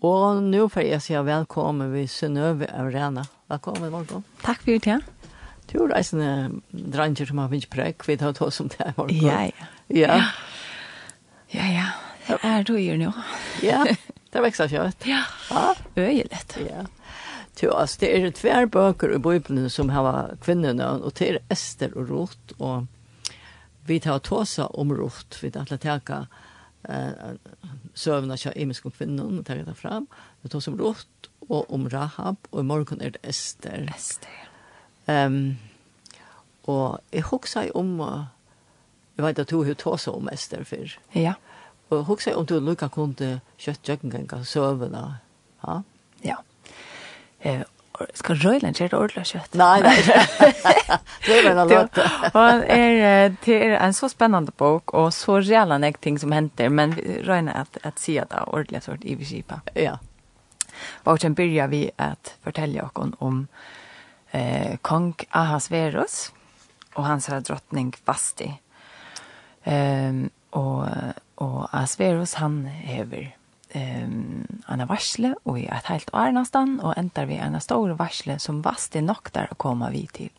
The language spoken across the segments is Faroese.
Og nå får jeg si velkommen ved Sønøve Arena. Velkommen, Marco. Takk for det. Du er reisende dranger som har finnet prekk, vi tar oss som det, er, Marco. Ja, ja. Ja, ja. ja. Det er du gjør nå. Ja, det vekster kjøtt. Ja, øyelet. Ja. Du, altså, det er tver bøker i Bibelen som har kvinnerne, og det er Ester og Rot, og vi tar oss om Rot, vi tar til å eh sövna kör i miskom kvinnan och tar det fram. Det tar som rått och om Rahab och i morgon är det Ester. Ester. Ehm um, och jag huxar om jag vet att hur tar så om Ester för. Ja. Och jag huxar om du Luca kunde kött jöggen kan sövna. Ja. Ja. Eh ska röjla inte det ordla kött. Nej, nej. det är väl låt. Och är det är en så spännande bok och så jävla näck ting som händer men röjna att att säga det ordla sort i Vishipa. Ja. Boken börjar vi att fortälja oss om eh kong Ahasverus och hans drottning Vasti. Ehm um, och och Ahasverus han häver um, en varsle og i et helt år nesten, og enter vi en stor varsle som vasti nok der å komme vi til.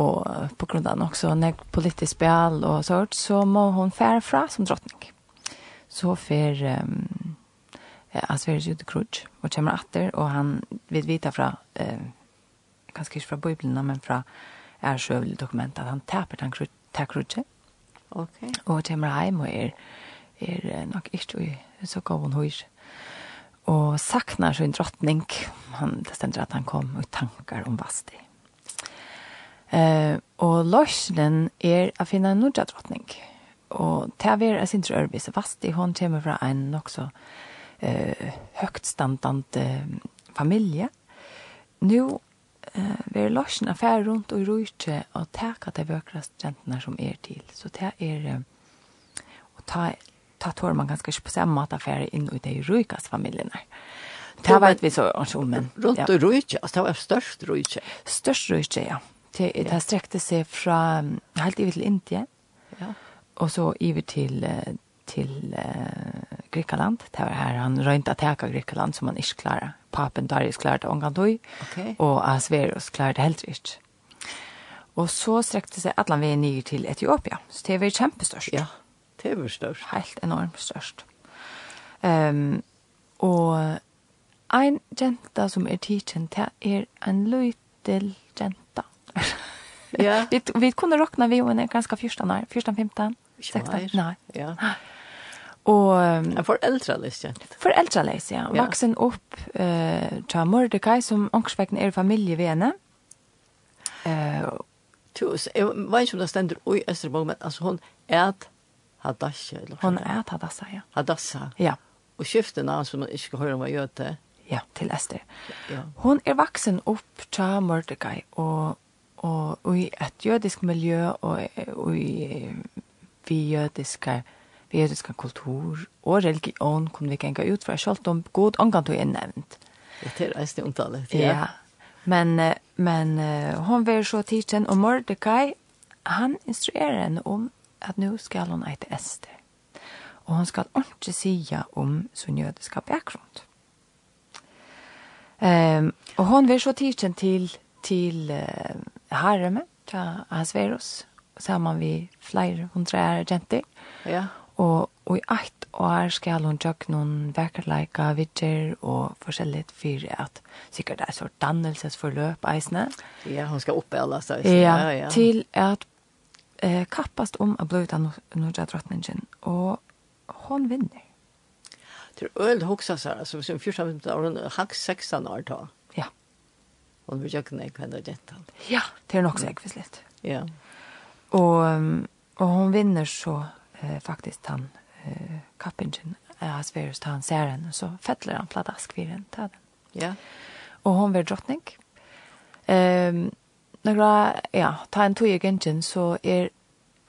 Og på grunn av nok så nek politisk spjall og sånt, så må hun fære fra som drottning. Så fer um, Asveris ut i krutsk og kommer atter, og han vil vite fra, eh, kanskje ikke fra Bibelen, men fra er sjøvelig dokument, at han taper den krutsk, krutsk. Okay. Og kommer hjem og er, er nok ikke i så gav hon hår. Og saknar sin drottning. Han, det stender at han kom i tankar om Vasti. Eh, og løslen er å finne en nordja drottning. Og til er sin trørbis. Vasti, hon kommer fra en nokså eh, högt standande familie. Nu eh ver lachen affär runt och rutje och täcka de vökrast jentnar som är till så det är och ta ta tår man ganske ikke på samme måte affære inn i de røykast familiene. Det vet vi så også om, men... Rundt og røyke, altså det var størst røyke. Størst røyke, ja. Det, det strekte seg fra helt i til Indien, ja. og så iver til, til uh, Grekland. Det var her han røynte at teka Grekland, som han ikke klarer. Papen Darius klarte tog, okay. og Asverus klarer det helt ikke. Og så strekte seg alle veien nye til Etiopia, så det var kjempestørst. Ja, Det var størst. Helt enormt størst. Um, og ein jenta som er teaching, det er en løytel jenta. ja. vi, vi kunne råkna vi henne ganske 14 år, 14, 15, 16. Nei. Ja. Og um, en foreldraleis jent. Foreldraleis, ja. ja. Vaksen opp uh, til Mordecai, som ångsvekken er familie ved henne. Uh, Tusen, jeg vet ikke om det stender i Østerbog, men altså hun er at Hadasha, eller Hon er et Hadasha, ja. Hadassa? Ja. Og skiftet navn som man ikke hører om å gjøre til? Ja, til Esther. Ja. Hon er vaksen opp til Mordecai, og, og, og i et jødisk miljø, og, og i vi jødiske vi jødiske kultur og religion kunne vi genga ut fra, selv om god omgang du er nevnt. Det er reisende omtale. Ja. ja. Men, men hon var så tidsen, og Mordecai, han instruerer henne om at nu skal hon eit ester. Og hon skal ikke sija om sin jødiska bakgrund. Um, og hon vil så tidsen til, til uh, Hareme, til Asverus, saman vi flere hundre jenter. Ja. Og, og i eit år skal hon tjøk noen vekerleika vidger og forskjellig for at sikkert det er så dannelsesforløp eisene. Ja, hon skal oppbeholde seg. Ja, ja, ja, til at eh, kappast om å bli ut av Nordja drottningen, og hon vinner. Det er øl så här, så som 14 år, hon hax 16 år da. Ja. Hon vill jag kunne kjenne dette. Ja, det er nok så. Ja. Og, og hon vinner så eh, faktisk han eh, kappingen, eh, Asverus, han ser henne, så fettler han pladask vid henne, den. Ja. Og hon vil drottning. Ehm, um, Några, ja, ta en tog igen så är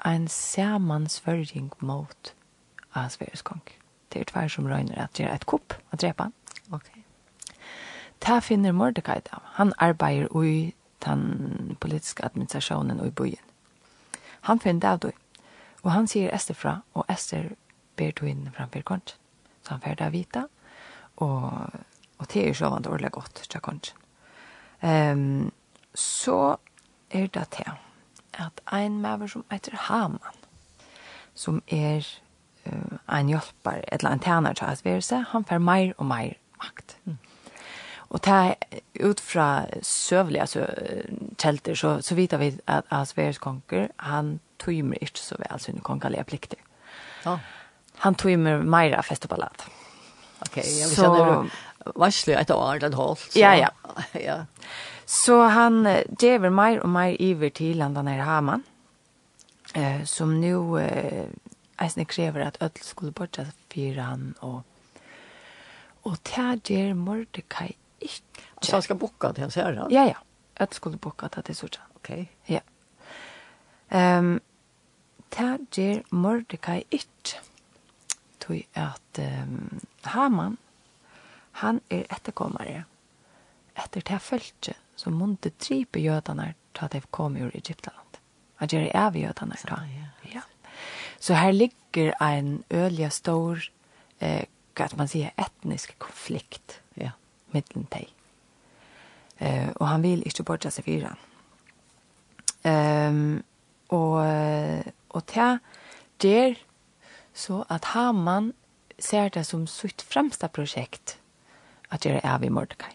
en sammansvörjning mot av Sveriges kong. Det är tvär som röjner att göra ett kupp och dräpa. Okej. Okay. Ta finner Mordecai då. Han arbetar i den politiska administrationen och i byen. Han finner av då. Och han säger Ester fra, och Ester ber du in framför kongen. Så han färd vita. Och, och det är ju så vant ordentligt gott till kongen. Um, så er det til at ein maver som heter Haman, som er uh, ein et eller annet tjener til hans verse, han får mer og mer makt. Mm. Og ta ut fra søvliga altså, kjelter, så, så vet vi at hans verse konger, han tøymer ikke så vel sine kongelige plikter. Ja. Han tøymer mer av og. Ok, jeg vil kjenne det. Varselig et år, holdt. Så. Ja, ja. ja. Så han gjør mer og mer iver til landan her Haman, eh, som nå eh, eisne krever at ødel skulle bortja fyrir han, og, og det gjør Mordecai ikke. Altså han skal boka til han ser han? Ja, ja. Ødel skulle bukka til det sånn. Ok. Ja. Um, det gjør Mordecai ikke, tog at um, Haman, han er etterkommere etter det følte som måtte tripe jødene til at de kom ur Egyptaland. At det av jødene da. Ja. Så her ligger en ølige stor, eh, hva man sier, etnisk konflikt ja. mittelen til. Eh, og han vil ikke bortse seg fyra. Um, og, og til der så at Haman ser det som sitt fremste prosjekt at gjøre av i Mordecai.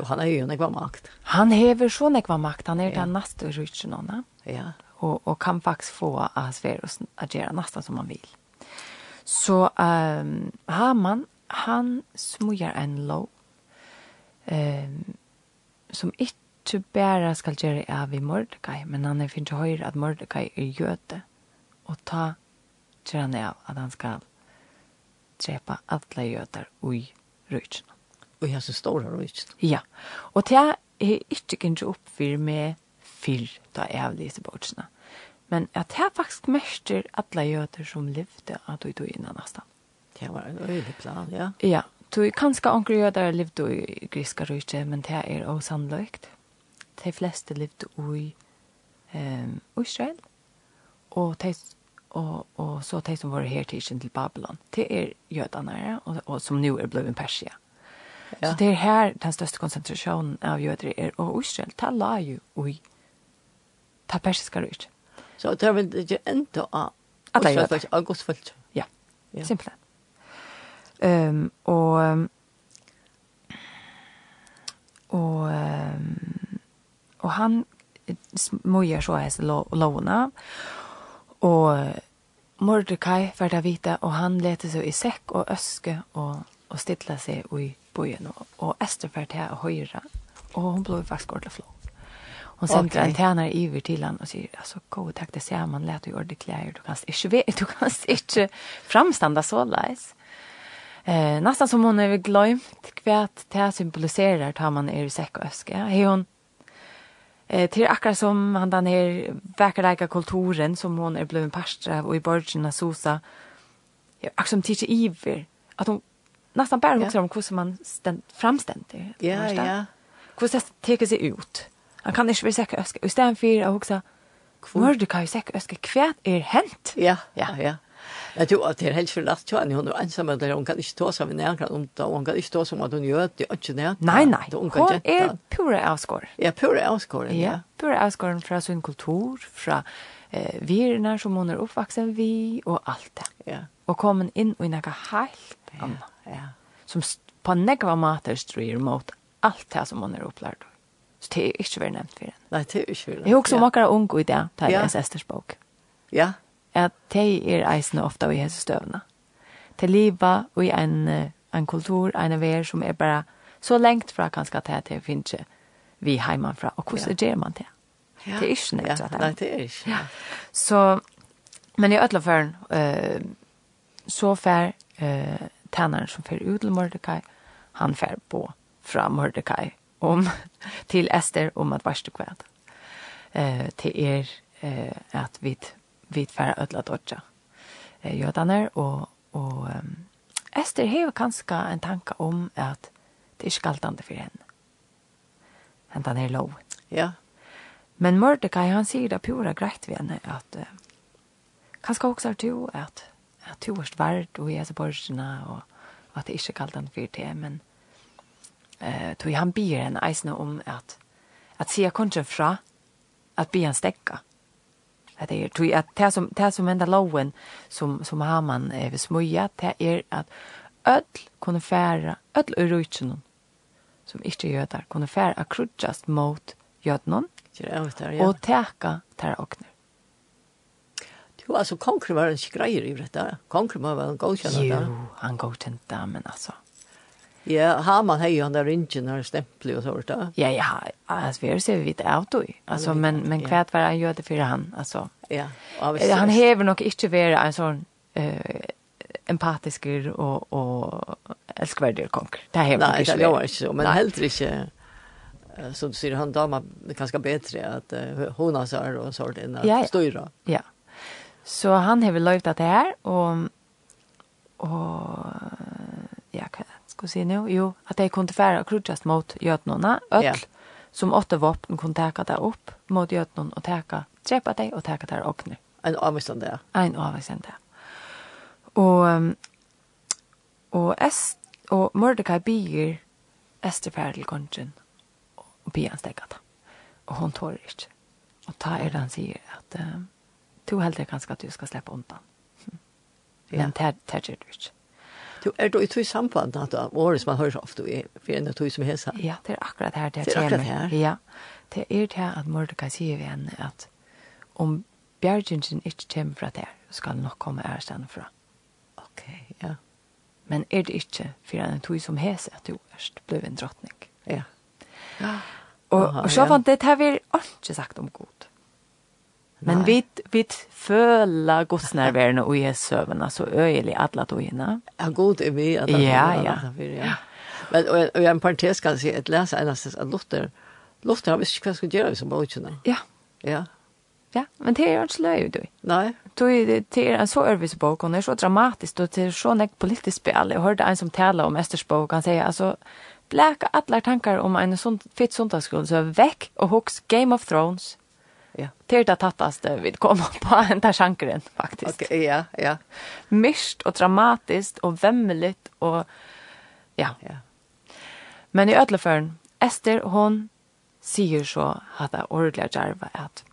Jo, han er jo nekva makt. Han hever så nekva makt. Han er ja. den neste rutsjenåna. Ja. Og, og kan faktisk få Asverus att göra nästan som han vill. Så um, Haman, han smujar en lov um, som inte bara ska göra av i Mordecai, men han är fin till höjre att Mordecai är göte och ta till han av att han ska träpa alla götar i rutsen og jeg så stor har ikke. Ja, og det er ikke kanskje oppfyr med fyr da jeg har lyst bortsene. Men at det er faktisk mester alle jøder som levde at du tog innan nesten. Det var en øyelig plan, ja. Ja, du kanskje anker jøder levde i griska rydde, men det er også sannløykt. De fleste levde i um, Israel, og de og og så de som var her til til Babylon. Det er jødene her, og, og som nu er blevet Persia. Ja. Så det er her den største konsentrasjonen av jøder er, og Israel, det la jo i ta persiska ryrt. Så det er vel ikke enda av Israel, av godsfølt. Ja, ja. simpelthen. Um, og og um, og han smujer så hans lo lovene, og Mordecai var det vite, og han lette seg i sekk og øske og og stilla seg i byen, og, og Esther fer til å høyre, og hun ble faktisk ordentlig flå. Hon sendte okay. en tjänare iver till han och säger alltså gå tack det ser man lät ju ordentligt kläder du kan inte vet du kan inte framstanda så läs. Eh nästan som hon har glömt kvärt det symboliserar tar man är i säck och öske. Hej hon eh till akkurat som han den här verkliga kulturen som hon är blivit pastor av och i borgen Sosa. Ja, akkurat som tidigt iver att hon nästan bara också om hur man ständ, framständer. Ja, ja. Hur det tar sig ut. Han kan inte bli säker öska. Istället för att också Mordecai säkert öska kvärt är hänt. Ja, ja, ja. Jeg tror att det är helt forlatt til henne. Hun er ensam där hon kan inte ta seg med någon om det hon kan inte ta sig med hun gjør det inte nej. Nej nej. Hon är pure avskor. Ja, pure avskor. Ja, pure avskor fra sin kultur, fra eh virene som hun er oppvaksen vi och allt det. Ja. Och kommer in i noe helt annet. Ja. Som på negva mater styrir mot allt det som hon är upplärd. Så det är inte väl nämnt för henne. Nej, det är inte väl nämnt. Jag också makar ung i det, det är ens Esters bok. Ja. Att det är eisen ofta i hese stövna. Det liva och i en, en kultur, en vär som är bara så lengt fra kanskje at det finnes ikke vi heimanfra. Og hvordan ja. gjør man det? Ja. Det er ikke nødt til at det. Nei, det er ikke. Ja. Så, men i ødleføren, uh, så fær uh, tænaren som fer ut til Mordecai, han fer på fra Mordecai om, til Esther om at varste kvæd. Eh, til er eh, at vi vi fer ødla dodja uh, jødaner, og, og um, Esther hever kanskje en tanke om at det er skaltande for henne. Hentan er lov. Ja. Men Mordecai, han sier det pura greit ved henne at uh, kanskje også er du at at du varst vart og jeg er borgerne og at det ikke kalt han for det, men eh, tog han bier en eisne om at at sier kanskje fra at be han stekka. At det er, tog at det som, det som enda loven som, som har man eh, ved smøya, det er at öll kunne færa, öll ur rujtjennom som ikke jødar, kunne færa just mot jødnån og teka tæra okner. Jo, altså, konkret var en skrejer i dette. Konkret var en godkänd där. Jo, han godkänd där men alltså. Ja, har man hei han der ringen har stämpel och sånt da? Ja, ja, altså, vi ser vi vidt ut då. Altså, men men hva var han gjør det for han altså? Ja. Han hever nok ikke vara en sånn uh, empatisk og, og elskverdig konkret. Det häver inte. Nej, det var inte så, men Nei. helt riktigt så du sier, han damer bedre at uh, hun har så här och sånt än att Ja, Ja. Så han har väl løyvd att det här och och ja, hva skal jeg si nå? Jo, att det kunde färra krutjast mot götnorna øtl, ja. som åtte vapen kunne teka det upp mot götnorna och teka, trepa dig och teka där och nu. En avvisende, Ja. En avvisande. Och och est och Mordecai bier fære til kongen och bian stegat. Og hon tår inte. Och ta er den sier att uh, Du heldur kanskje at du skal slippe undan. Ja. Men det er det ikke. Du er du i tog samband at det året som man hører så ofte i for en tog som hesa. Ja, det er akkurat her det, er det er akkurat her. Ja, det er det at Mordecai sier vi henne at om bjergjengjen ikke kommer fra der, skal nok komme ærstand fra. Ok, ja. Men er det ikke for en tog som hesa at du erst ble en drottning? Ja. Ja. Og, og så var det det vi ikke sagt om god. Men vi vi føla Guds nærværende og Jesu søvna så øyelig alla togina. Ja, god er vi at Ja, ja. ja. Men og, og en parentes skal si at lese eneste at Luther Luther har visst ikke hva skal gjøre som bøkene. Ja. Ja. Ja, men det er jo ikke løy, du. Nei. Du, det er en så øvelse bok, og det er så dramatisk, og det er så nek politisk spil. Jeg hørte en som taler om Estersbok, han sier, altså, blæka alle tankar om en sånn fitt sundagsskolen, så vekk og hoks Game of Thrones, ja. Det är det tattaste vi kommer på den där sjankren faktiskt. Okej, okay, ja, ja. Mist och dramatiskt och vämmeligt och ja. ja. Men i ödleförn, Ester, hon säger så at jeg ordentlig djerva att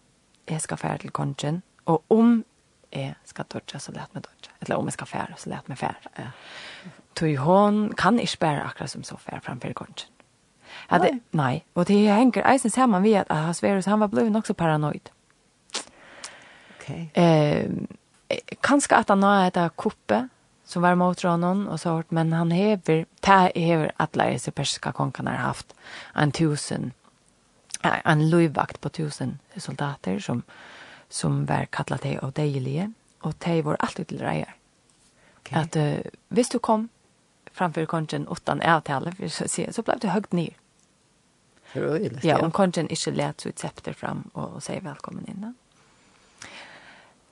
jag ska fære till kongen, och om jag ska dodja, så lät mig dodja. Eller om jag ska fære, så lät mig fære. Ja. Tog hon kan inte bære akkurat som så fære framför kongen. Hade det, nej, och det hänger eisen ser man vi att ah, Sverus han var blivit också paranoid. Okej. Okay. Eh, kanske att han har ett kuppe som var mot honom och så hårt, men han hever, det hever alla dessa persiska konkan har haft en tusen, en lojvakt på tusen soldater som, som var kallat det av dejlige, och dig var alltid till rejer. Okay. Att uh, visst du kom framför konchen utan avtalet, så, så blev det högt ner. Røyligt, ja. Ja, hon kunde inte lärt ut scepter fram och säga välkommen in.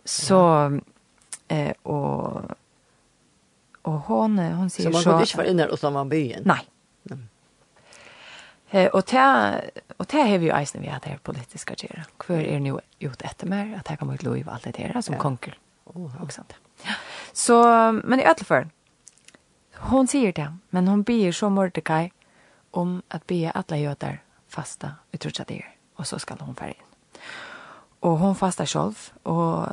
Så, ja. eh, och, och hon, hon säger så... Så man kunde inte vara inne utan man byen? Nej. Mm. Eh, och det, och det har vi ju eisen vi har här politiska tjera. Kvar är nu gjort efter mer att här kommer ett lov allt det här som ja. konkur. Oh, och sånt. Ja. Så, men i alla fall, hon säger det, men hon ber så Mordecai om att be alla jötar fasta i trotsa det. Och så ska hon färja in. Och hon fastar själv och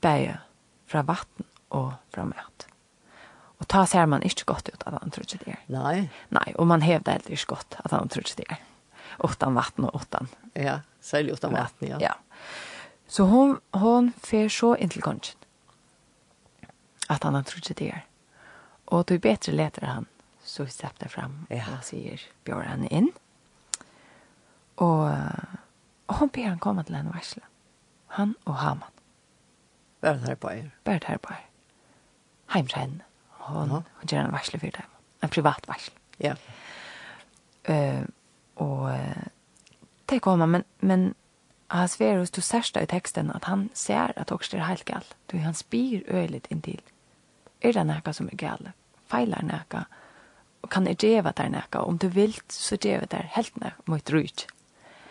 bäja från vatten och från mat. Och ta ser man inte gott ut att han tror det är. Nej. Nej, och man hävdar helt inte gott att han tror det är. Åttan vatten och åttan. Ja, sälj åttan vatten, ja. Ja. Så hon, hon fer så in till konchen. Att han tror det är. Och det är bättre lätare han så släppte steppte fram ja. og sier bjør in. inn. Og, og hun ber han komme til henne varsle. Han og Haman. Bare det her på er. Bare här her på er. Heim til henne. Hun, uh -huh. hun gjør en varsle for dem. En privat varsle. Ja. Uh, og det kommer, men, men han sverer hos du sørste i teksten at han ser at også det er helt galt. Du, han spyr øyelig inntil. Er det noe som er galt? Feiler noe? og kan jeg gjøre det noe? om du vil, så djeva det helt noe mot rujt.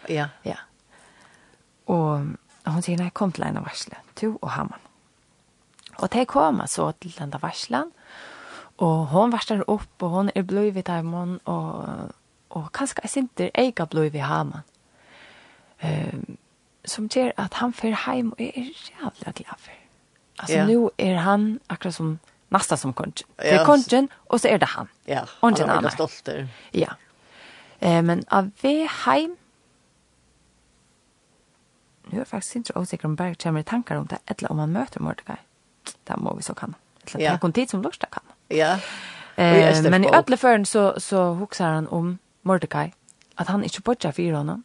Ja. Ja. Og hun sier, nei, kom til en av varslet, to og hamman. Og de kom så til den av varslet, og hun varsler opp, og hun er bløy ved dem, og, og kanskje jeg sinter eiga bløy ved hamman. Um, som gjør at han fer heim og er jævla glad for. Altså, ja. nu er han akkurat som nästa som kongen. Det är kongen och så är det han. Ja, han är väldigt stolt. Ja. Eh, men av vi heim Nu är jag faktiskt inte osäker om Berg kommer i tankar om det eller om man möter Mordecai. Det må vi så kan. Eller yeah. det kan tid som lörsta kan. Ja. Eh, men i alla fall så, så huxar han om Mordecai. Att han inte bodjar för honom.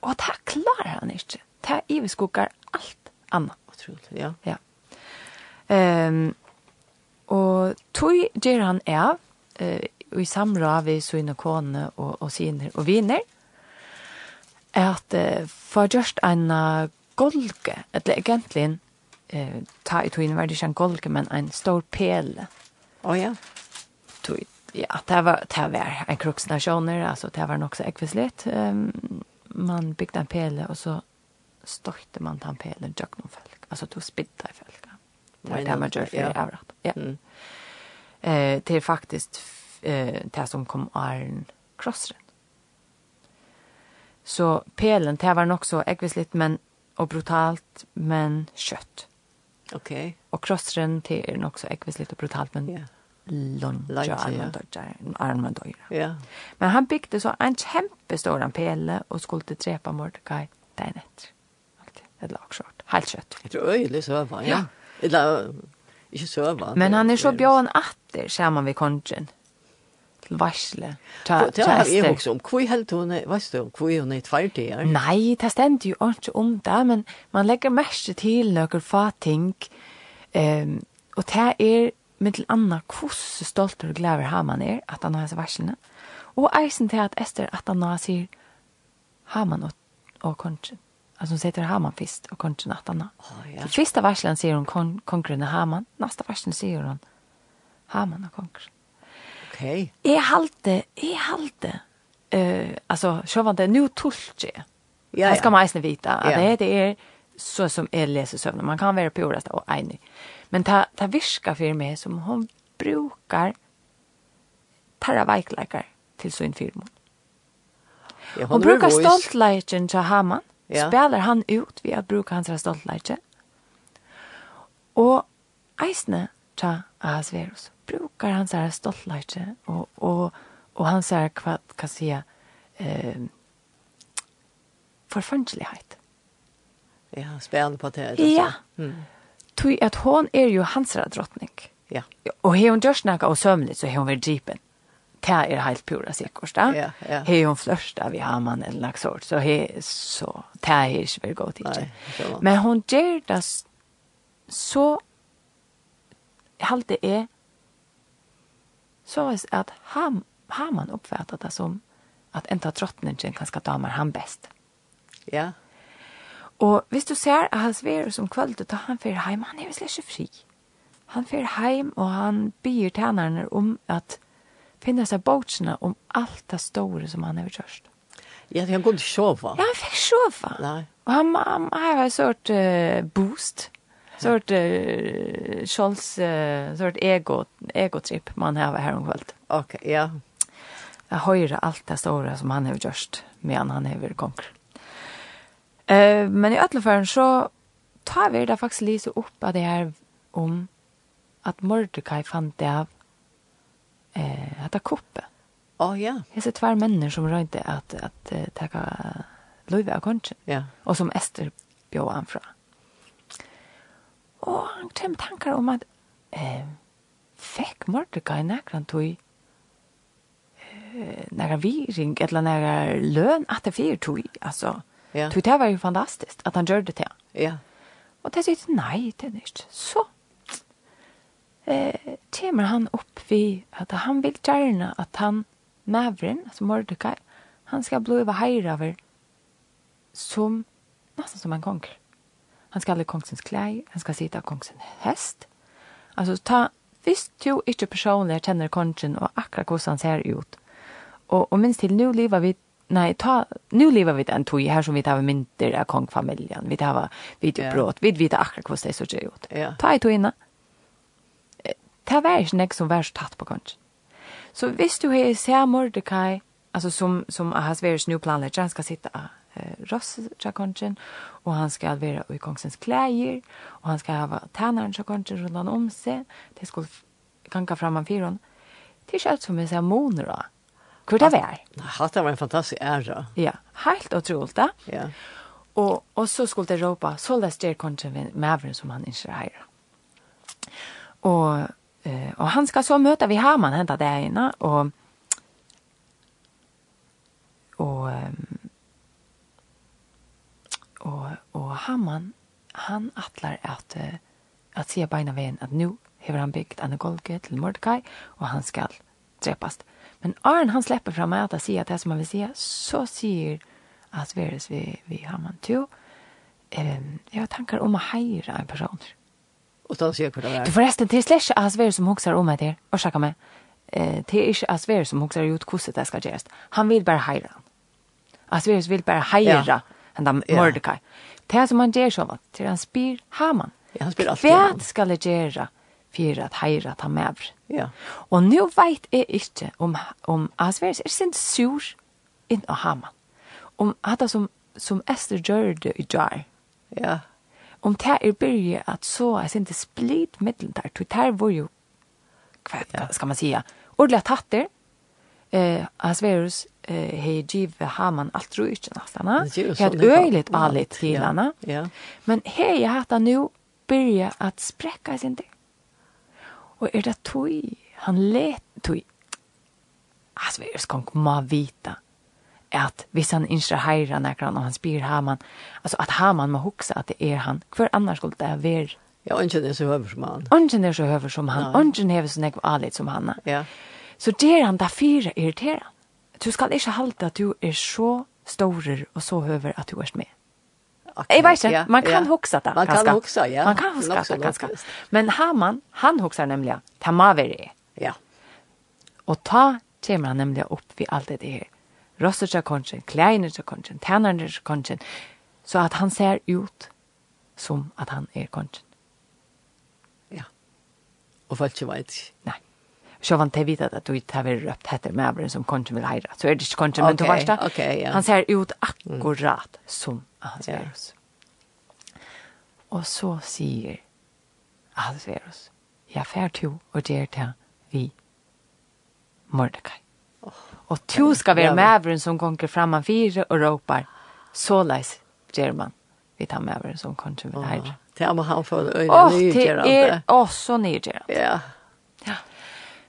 Och det klarar han inte. Det här överskuggar allt annat. Otroligt, ja. Ja. Ehm Og tog gjør han av, eh, i samra vi sine kone og, og sine og viner, at eh, for just en golke, eller egentlig, eh, ta i tog var det ikke en golke, men en stor pele. Å oh, ja. Tog, ja, det var, det var en kruksnasjoner, altså det var nok så ekvislet. Um, man bygde en pele, og så støtte man den pelen, jøkken folk. Altså, du spidde folk. Det var det man gjør for avrat. Ja. Mm. Eh, det er faktisk eh, det som kom Arn Krossren. Så pelen, det var nok så ekvislitt, men, og brutalt, men kjøtt. Ok. Og krossren, det er nok så ekvislitt og brutalt, men yeah. lunge og armen døyre. Ja. Men han byggde så en kjempestor pele och skulle drepa Mordecai den etter. Et lagskjort, helt kött. Det er øyelig søvann, ja. ja. Eller, ikke søva. Men han er så bjørn atter, ser man ved kongen. Til varsle. Ta, Det er jeg også om. Hvor helt hun er, vet du, hvor hun er tverdig her? Nei, det stender jo ikke om det, men man legger mest til noen få ting. Um, og det er med til Anna hvordan stolt og glæver har man er at han har disse varslene. Og eisen til at Esther at han har sier har man og, og kongen. Alltså hon sätter Haman fist och konchen att anna. Oh, ja. Första varslen säger hon kon konkren Haman. Nästa varslen säger hon Haman och konkren. Okej. Okay. Är halte, är halte. Eh uh, alltså så var det nu tulche. Ja, ja. Jag ska man inte vita att ja. det det är så som är läser sömn. Man kan vara på ordet och enig. Men ta ta viska för mig som hon brukar tarra veikleikar til sin firma. Ja, hon, hon brukar stolt leikin til Haman ja. spelar han ut vi att bruka hans stoltleike. Og eisne ta Ahasverus brukar hans här stoltleike och och och hans här kvad kan säga eh förfänglighet. Ja, spelande på det. Alltså. Ja. Mm. Tui at hon er jo hansra drottning. Ja. Og hon gör nekka og sömnigt så hon vill dripen det er helt pura säkert. Ja, ja. Hej hon flörsta vi har man eller lagt sort, Så he, så det är inte väl gott inte. Men hon gjør det så halte er är så er att han har man uppfattat det som att en tar trottningen kan skal damer han bäst. Ja. Och visst du ser at han sver som kvällt da han för heim, han är väl ikke fri. Han för heim, och han byr tjänaren om att finna seg bautsina om alt det store som han har gjort. Ja, han kunde sjova. Ja, han fikk sjova. Nej. Og han, han har en sort uh, boost. Sort uh, Scholz, uh, sort ego, egotrip man har her omkväll. Okej, okay, ja. Jeg höjer alt det store som han har gjort medan han har vært konkur. Uh, men i alla fall så tar vi det faktisk lite opp av det her om at Mordecai fant det av eh, att koppe. Ja, oh, ja. Det är två människor som rörde att, att, att ta löjva av konchen. Ja. Och som Ester bjöd han fra. Och han kom tankar om att eh, fick Mordecai näkran tog eh, några viring eller när lön att det fyr tog. Alltså, ja. tog det var ju fantastiskt att han gjorde det. Ja. Och det sitter, nej, det är inte. Så eh, kommer han opp vi, at han vil gjerne at han, Mavren, altså Mordecai, han skal blive heirover som, nesten som en kong. Han skal ha kongsens klei, han skal sitte av kongsens hest. Altså, ta, hvis du ikke personlig kjenner kongen og akkurat hvordan han ser ut, og, og minst til nu lever vi Nei, ta, nu lever vi den tog her som vi tar mynter av kongfamiljen. Vi tar videobrott, ja. vi vet akkurat hvordan det ser ut. Ja. Ta i togene, Det var ikke nek som var så tatt på kongen. Så hvis du har sett Mordecai, altså som, som har vært nu planlegger, han skal sitte av eh, rossakongen, og han skal være i kongsens klæger, og han skal ha tænaren kongen rundt han om seg, det skulle ganga fram han fyron. Det er ikke alt som vi ser moner da. Hvor det var? Hatt det var en fantastisk ære. Ja, helt utroligt da. Ja. Og, og så skulle det råpa, så lest det kongen med maveren som han ikke heier. Og Eh, och han ska så möta vi Haman hända det inne och och och och Haman han attlar att att se beina vägen att nu hever han byggt en golke till Mordecai och han ska drepast. Men Arn han släpper fram att säga att det som han vill säga så säger att vi vi Haman två. Ehm jag har tankar om att hyra en person. Och då ser jag hur det är. Du förresten, det är släsch Asver som huxar om mig där. Och skäka mig. Eh, det är inte Asver som huxar ut kusset det ska göras. Han vill bara hejra. Asver vill bara hejra. Ja. Han där Mordecai. Det som han gör så vad. Det han spyr Haman. Ja, han spyr allt. Vad ska det göra? för att hejra ta med. Ja. Och nu vet jag inte om om Asver är sin sur in Haman. Om hade som som Esther gjorde i jar. Ja om det er byrje at så er det split middelen der, til der var jo, hva skal man sige, ordentlig tatter, eh, Asverus eh, hei give Haman alt ro ikke nesten, jeg har øyelig alit til henne, men hei jeg hatt nu byrje at sprekka sin det. Og er det tog, han let tog, Asverus kong må vita, at hvis han ikke heirer nekran, og han spyr Haman, altså at Haman må huske at det er han, hver annars skulle det være? Ja, ønsken er så høver som han. Ønsken er så høver som han, ønsken er så nekv alit som han. Ja. Så det er han da fyra irriterer. Du skal ikke halte at du er så storer og så høver at du er med. Okay, jeg vet ikke, ja, man kan ja. huksa det. Man kan huksa, ja. Man kan huske det, ganske. Men Haman, han husker nemlig, ta maveri. Ja. Og ta kommer han nemlig opp vid alt det her rosser til kongen, kleiner til kongen, tænerne til kongen, så at han ser ut som at han er kongen. Ja. Og folk ikke vet ikke. Nei. Så vant jeg vite at du ikke har røpt etter med som kongen vil heire. Så er det ikke kongen, men du varst da. Ok, ja. Han ser ut akkurat mm. som Ahasverus. Ja. Og så sier Ahasverus, jeg fær to og gjør det vi Mordecai. Og to skal være maveren som gonger fram av fire og råpar. Så leis gjør man. Vi tar maveren som kommer med her. Det er han for øyne nyrgjørende. det er også nyrgjørende. Ja. Ja.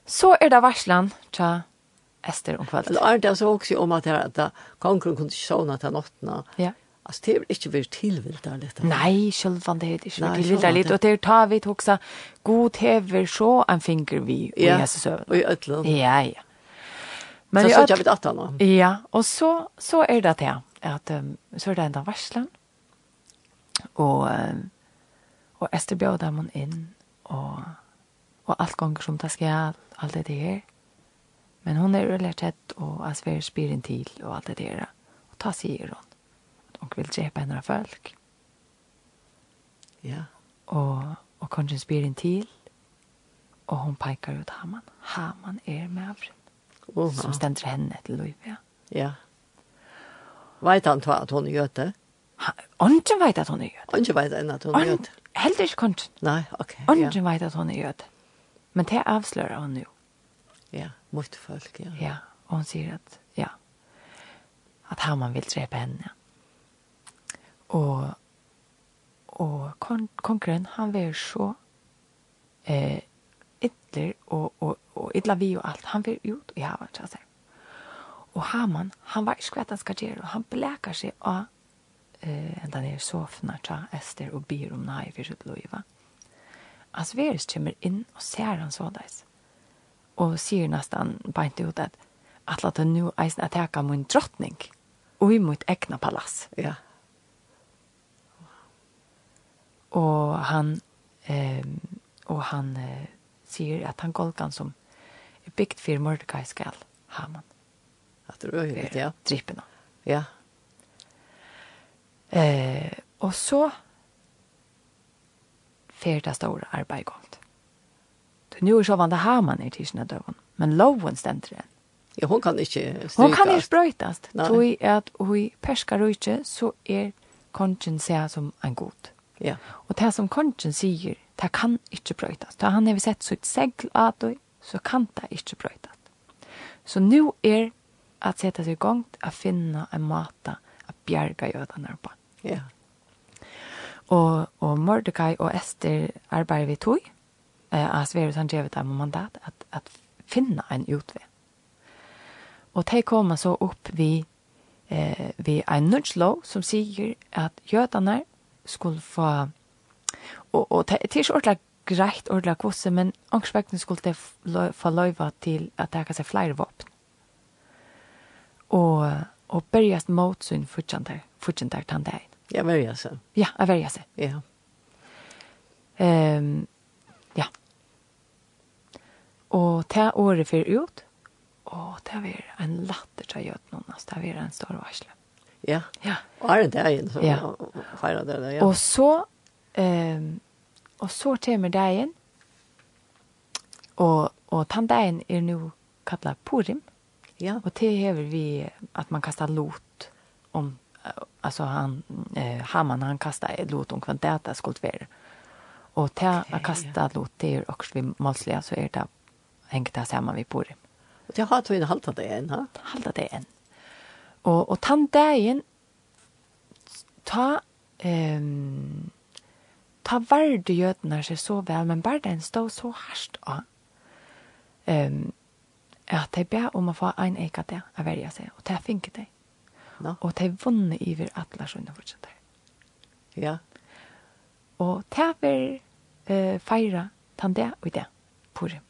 Så er det varslan, tja, Ester om kvalitet. Eller er det så også om at, det, at kongren kunne ikke sånne til nottene. Ja. Altså, det er ikke vært tilvilt der litt. Nei, självan det är inte väl tillvilt där lite. Och det er ta vi också god hever så en finger vi. Ja, og i øtlen. Ja, ja. Men så jag vet att han. Ja, och så så är det att jag att um, så är det enda varslan. Och um, och Ester bjöd dem in och och allt gånger som det ska allt det där. Men hon är lärt tätt och asver spiren till och allt det där. Och ta sig hon. Och vill drepa några folk. Ja. Och och kanske spiren till och hon pekar ut Haman. Haman är med. Avrum uh -huh. som ständer henne til liv. Ja. ja. Vet han att hon er gjøte? Ongen vet att hon är Han Ongen vet att hon är gjøte. Helt ikke kont. Nei, ok. Ongen ja. vet at hon er jød. Men det avslører hun jo. Ja, mot folk, ja. Ja, og hun sier at, ja, at han man vil drepe henne. Og, og kon konkurren, han vil så eh, efter og, og, og illa vi og alt. han vill ut i havan så seg. Og Haman han var skvätt han skal gjøre, og han blekar seg av eh enda nere sofna, soffan där Ester och ber om nej for sitt liv Asverus kommer inn og ser han sådais. og sier nesten beint ut at at la det nu eisen attacka min drottning og i mitt egna palass. Ja. Og han ehm og han eh, sier at han golgan som er bygd for Mordecai skal ha man. At det er øyelig, ja. Drippene. Ja. Eh, og så fer det store arbeid gått. Så nu er så vant det har man i tidsina døven. Men loven stender igjen. Ja, hon kan ikke strykas. Hon kan ikke sprøytast. i at hui perskar rujtje, så er kongen seg som en god. Ja. Og det som kongen sier, Det kan ikke brøytas. Da han har sett sitt segl av det, så kan det ikke brøytas. Så nu er at sette seg i gang å finne en måte å bjerge jødene på. Ja. Og, og Mordecai og Esther arbeider vi tog. Eh, at Sverus han drevet dem mandat at, at finne en utvei. Og de kommer så opp vi, eh vi ein nudge som sier at jødene skulle få og, og det er ikke ordentlig greit ordentlig kvosse, men angstspekten skulle det få løyva til at det kan se flere våpen. Og, og bergjast mot sin fortjentar, fortjentar tann deg. Ja, verja seg. Ja, jeg verja seg. Ja. Um, ja. Og ta året for ut, og ta vir en latter til gjøtnån, altså ta vir en stor varsle. Ja, ja. og er det der igjen som ja. feirer det der, ja. Og så, um, Og så kommer dagen, og, og den dagen er nå kallet Purim, ja. og det hever vi at man kastar lot om, altså han, eh, Haman han kastar lot om hva dette skulle være. Og til okay, å kaste ja. lot, det er også vi målslige, så er det hengt det sammen vi Purim. Og det har tog en halvt av det igjen, ha? Halvt av det igjen. Og, og den dagen, ta, ehm, ta värde jötnar sig så väl, men bara den stod så harst av. Um, at de ber om å få en eik av det, av verja seg, og det finket det. No. Og de vunnet iver atler som de fortsetter. Ja. Og det vil uh, feire tan det og det, Purim.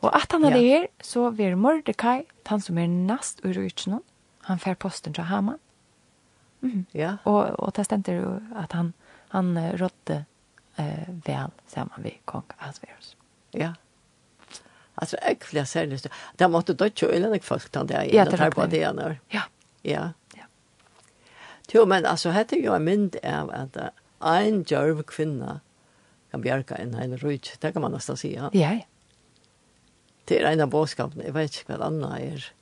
Og at han er ja. her, så vil Mordecai, han som er nast ur utsnån, han fer posten til Haman. Mm. Ja. Og, og det stender jo at han han uh, rådde eh, vel sammen vid kong Asverus. Ja. Alltså jag vill säga det. Det måste då kölen jag folk ta det igen och ta på det när. Ja. Ja. Ja. Jo, men alltså hette ju en mynd av att en djärv kvinna kan bjärka en hel rujt. Det kan man nästan säga. Ja, ja. Det är en av bådskapen. Jag vet inte vad Anna är.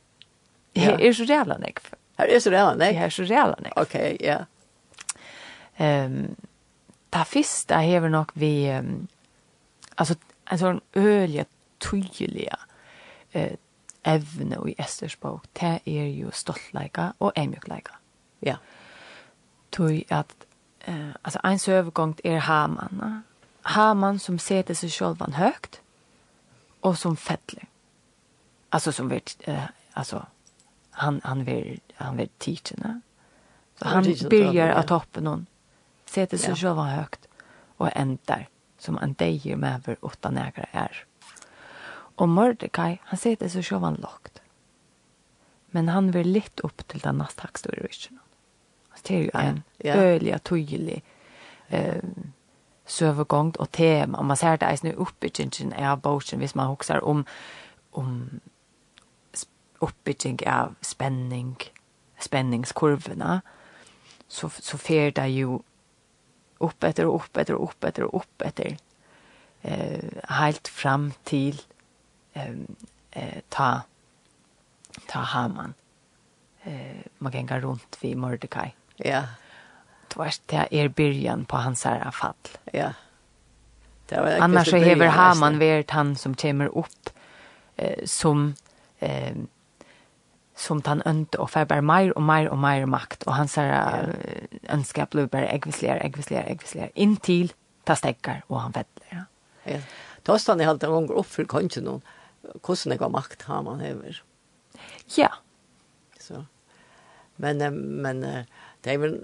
Ja. Det är så jävla nekv. Det är så jävla nekv. Det er så jävla nekv. Okej, ja. Ehm ta fista hever nok vi um, alltså en sån ölja tydliga eh, evne i Esters bok det er jo stoltleika og emjukleika. ja. Tui at, eh, alltså en övergång er Haman Haman som sätter sig själv högt och som fettler. alltså som vet eh, alltså han han vill han vill teacherna så han börjar att toppen någon sätter sig själva högt och ändar som en dejer över åtta nägra är. Och Mordecai, han sätter sig själva lågt. Men han vill lätt upp till den nästa högsta rörelsen. Det är ju en ja. öliga, tydlig eh, sövegång och tema. Man ser det är nu uppbyggingen av boken, hvis man hoxar om, om uppbygging av spänning, spänningskurvorna, så, så fer det ju upp etter og upp etter og upp etter og upp etter. Eh, helt fram til eh, ta, ta Haman. Eh, man ganger rundt vid Mordecai. Ja. Det det er byrjan på hans här fall. Ja. Det var Annars så hever Haman vært han som kommer upp eh, som eh, som han ønte og får mer og mer og mer makt. Og hans her, ja. ønsker blir bare eggvisligere, eggvisligere, eggvisligere, inntil ta stekker og han vedler. Ja. ja. Da stod han helt en gang opp for kanskje noen, hvordan det var makt har man hever. Ja. Så. Men, men det er vel,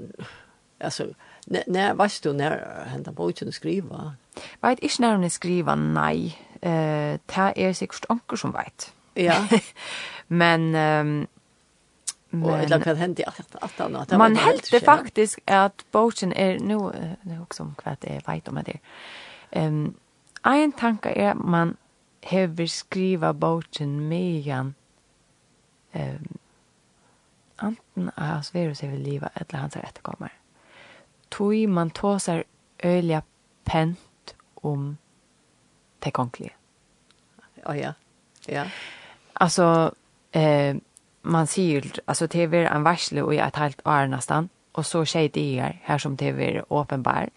altså, nei, vet du när han har bort til å? Vet ikke når han skriver nei. Eh, det er sikkert anker som vet. Ja. Men um, men och eller kan hända att att han att man helt faktiskt att boken är nu nu också om kvad det är vet om det. Ehm en tanke är man hever skriva boken megan ehm anten av Sverus är väl liva eller hans etterkommer. Tui man tåsar öliga pent om det konkliga. Ja, ja. Ja. Alltså, eh, man sier, altså det er en varsle i et halvt år nesten, og så skjer det her, her som det er åpenbar,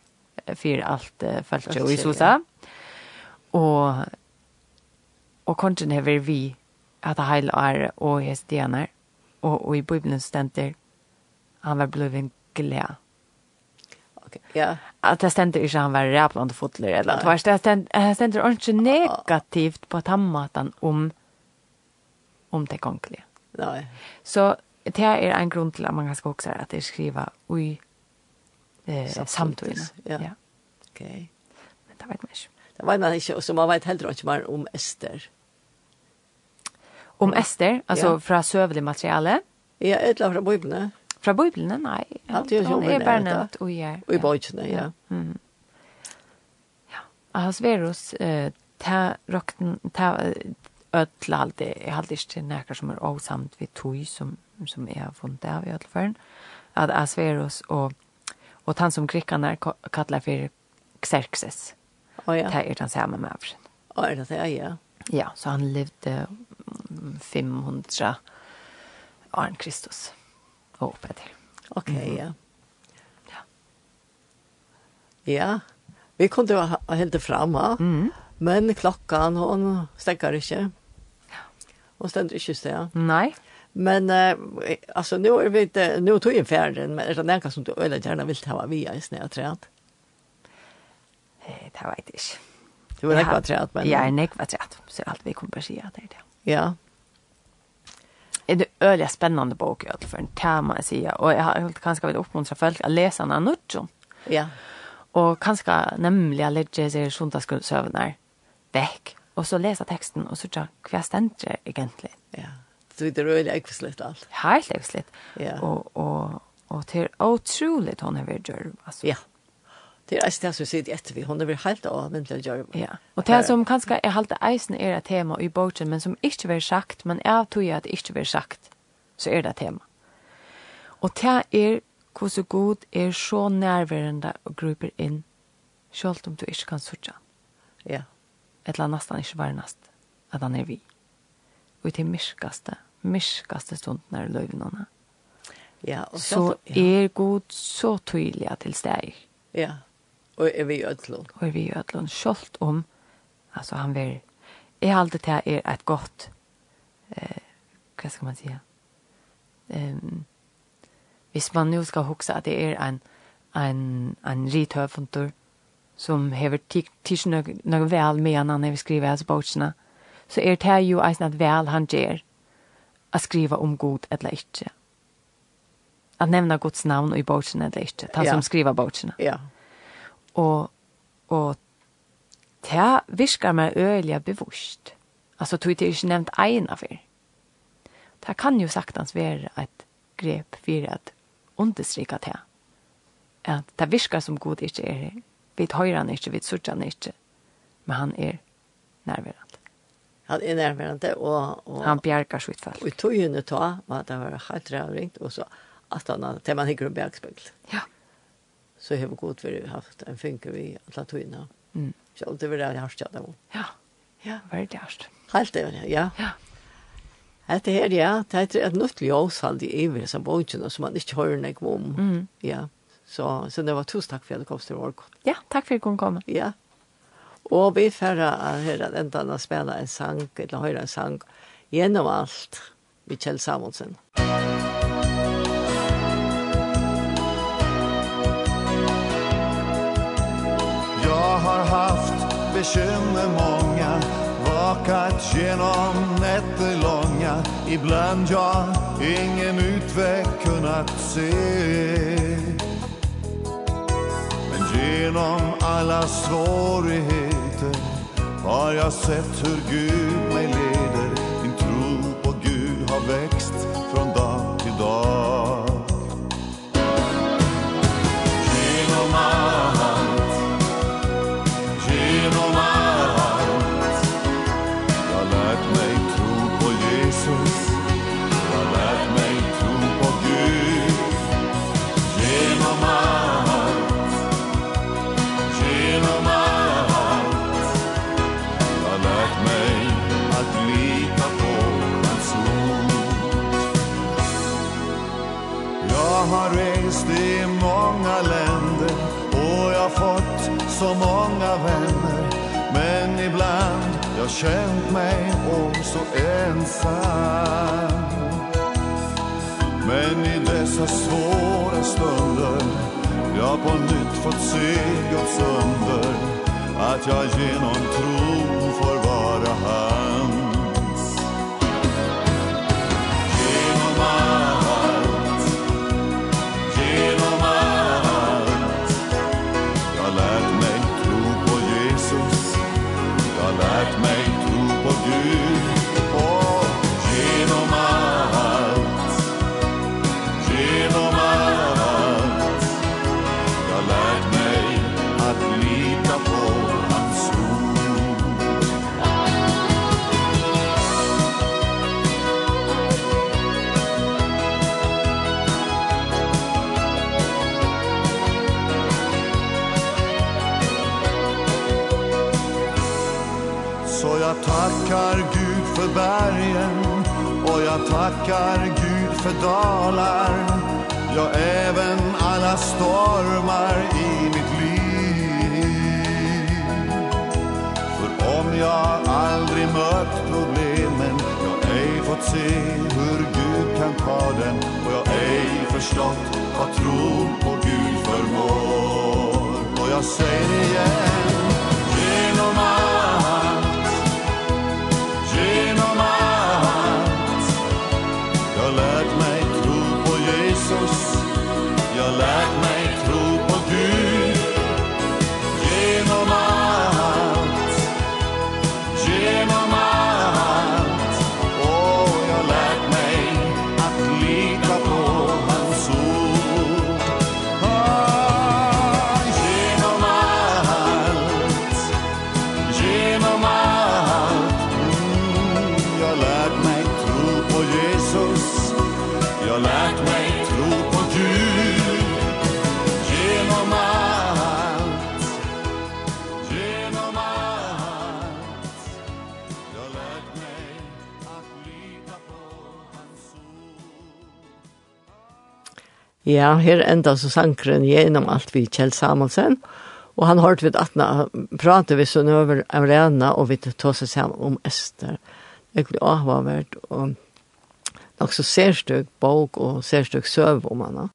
for alt uh, følte og i Sosa. Og, og konten er vi at heil er og hestjener, og, og i Bibelen stenter, han var blevet glad. Okay, ja. At det stender ikke han var ræplande fotler, eller at det stender, det stender ordentlig negativt på tammaten om om det kongelige. Nej. Så det är en grund till att man kan också att det skriva i eh, samtidigt. Ja. ja. Ok. Men det vet man inte. Det vet man inte och så man vet heller ikke mer om Ester. Om Ester, alltså ja. från sövlig materiale? Ja, ett eller från fra Från Fra nej. nei. är det er jo Och nevnt. Og i bøytene, ja. Mm. Ja, Ahasverus, eh, ta rokten, ta, öll allt är alltid inte näka som är osamt vid tui som som är från där i alla fall att Asverus och och han som grickarna kallar för Xerxes. Oh ja. Det är den samma med. Ja, det är ja. Ja, så han levde 500 år Kristus. Och uppe till. Okej, okay, mm. ja. Ja. Ja. Vi kunde ha helt fram, ja. Mm. Men klockan hon stäcker inte. Hon ständer inte så. Nej. Men eh, alltså nu är vi inte, nu tog jag färden, men är det någon som du eller gärna vill ta via i snö träd? Det vet jag inte. Du är nekva träd, men... Jag är nekva träd, så allt vi kommer att säga det är det. Ja. Det är en öliga spännande bok i alla fall, kan man säga. Och jag har ganska vill uppmuntra folk att läsa den här nutjon. Ja. Och ganska nämligen lägga sig sundagsgrundsövnar väck og så lesa teksten og tja hva stendere egentlig. Ja, så det er veldig ekvislitt alt. Helt ekvislitt. Ja. Og, og, og til utrolig hon har vært gjør. Altså. Ja, det er eisen det som sitter etter vi. Hun har vært helt avvendelig gjør. Ja, og det som kanskje er halte eisen er et tema i boken, men som ikke blir sagt, men jeg tror at det ikke blir sagt, så er det et tema. Og det er hvordan god er så nærværende og gruper inn, selv om du ikke kan sørge. Ja. Yeah etla nastan ikke varnast, at han er vi. Og til myrkaste, myrkaste stunden er løyvnene. Ja, og så, ja. er god så tydelig til steg. Ja, og er vi i ødlån. Og er vi i ødlån, skjoldt om, altså han vil, jeg har alltid til er et godt, eh, hva skal man si, um, hvis man nu skal huske at det er en, en, en rithøvfundur, som hever tids nog väl menan när vi skriver hans botsna så är det ju eisen at väl han gjør att skriva om god eller ikke. Att nämna Guds namn i botsna eller inte. Han ja. som skriver. Ja. Och, och det viskar meg øyelig bevost. Alltså tog det inte nämnt av för. Det kan ju saktans være ett grep för att understryka det. Att det viskar som god inte är Vi høyrer han ikke, vi sørger han ikke. Men han er nærværende. Han er nærværende, og... og han bjerger sitt folk. Og i togene ta, og det var helt rævringt, og så at han, til man hikker om bjergspøkkel. Ja. Så har vi godt vært haft en funker vi alle togene. Mm. Så det var det jeg har stjert av. Ja, ja. veldig hørst. Helt det, ja. Ja. Hette her, ja, det er et nytt ljøs, i iver, som bøtjene, som man ikke hører noe om. Mm. Ja. Ja. Så, så det var tusen takk for at du kom til Årgård. Ja, takk for at du kom komme. Ja. Og vi færre av her at enda å spille en sang, eller høre en sang, gjennom alt, med Kjell Samuelsen. Jag har haft bekymmer många Vakat genom nätter långa Ibland jag ingen utväg kunnat se Genom alla svårigheter har jag sett hur Gud mig leder. så många vänner. Men ibland jag känt mig om så ensam. Men i dessa svåra stunder Jag på nytt fått se Guds under. Att jag genom tro får vara här. tackar Gud för bergen Och jag tackar Gud för dalar. Ja, även alla stormar i mitt liv. För om jag aldrig mött problemen Jag ej fått se hur Gud kan ta den Och jag ej förstått vad tro på Gud förmår. Och jag säger igen Ja, her enda så sankren gjennom alt vi Kjell Samuelsen. Og han hørte at atna prate vi sånn over arena og vi tåse seg om Ester. Det er avhåvert og nok så særstøk bok og særstøk søv om henne.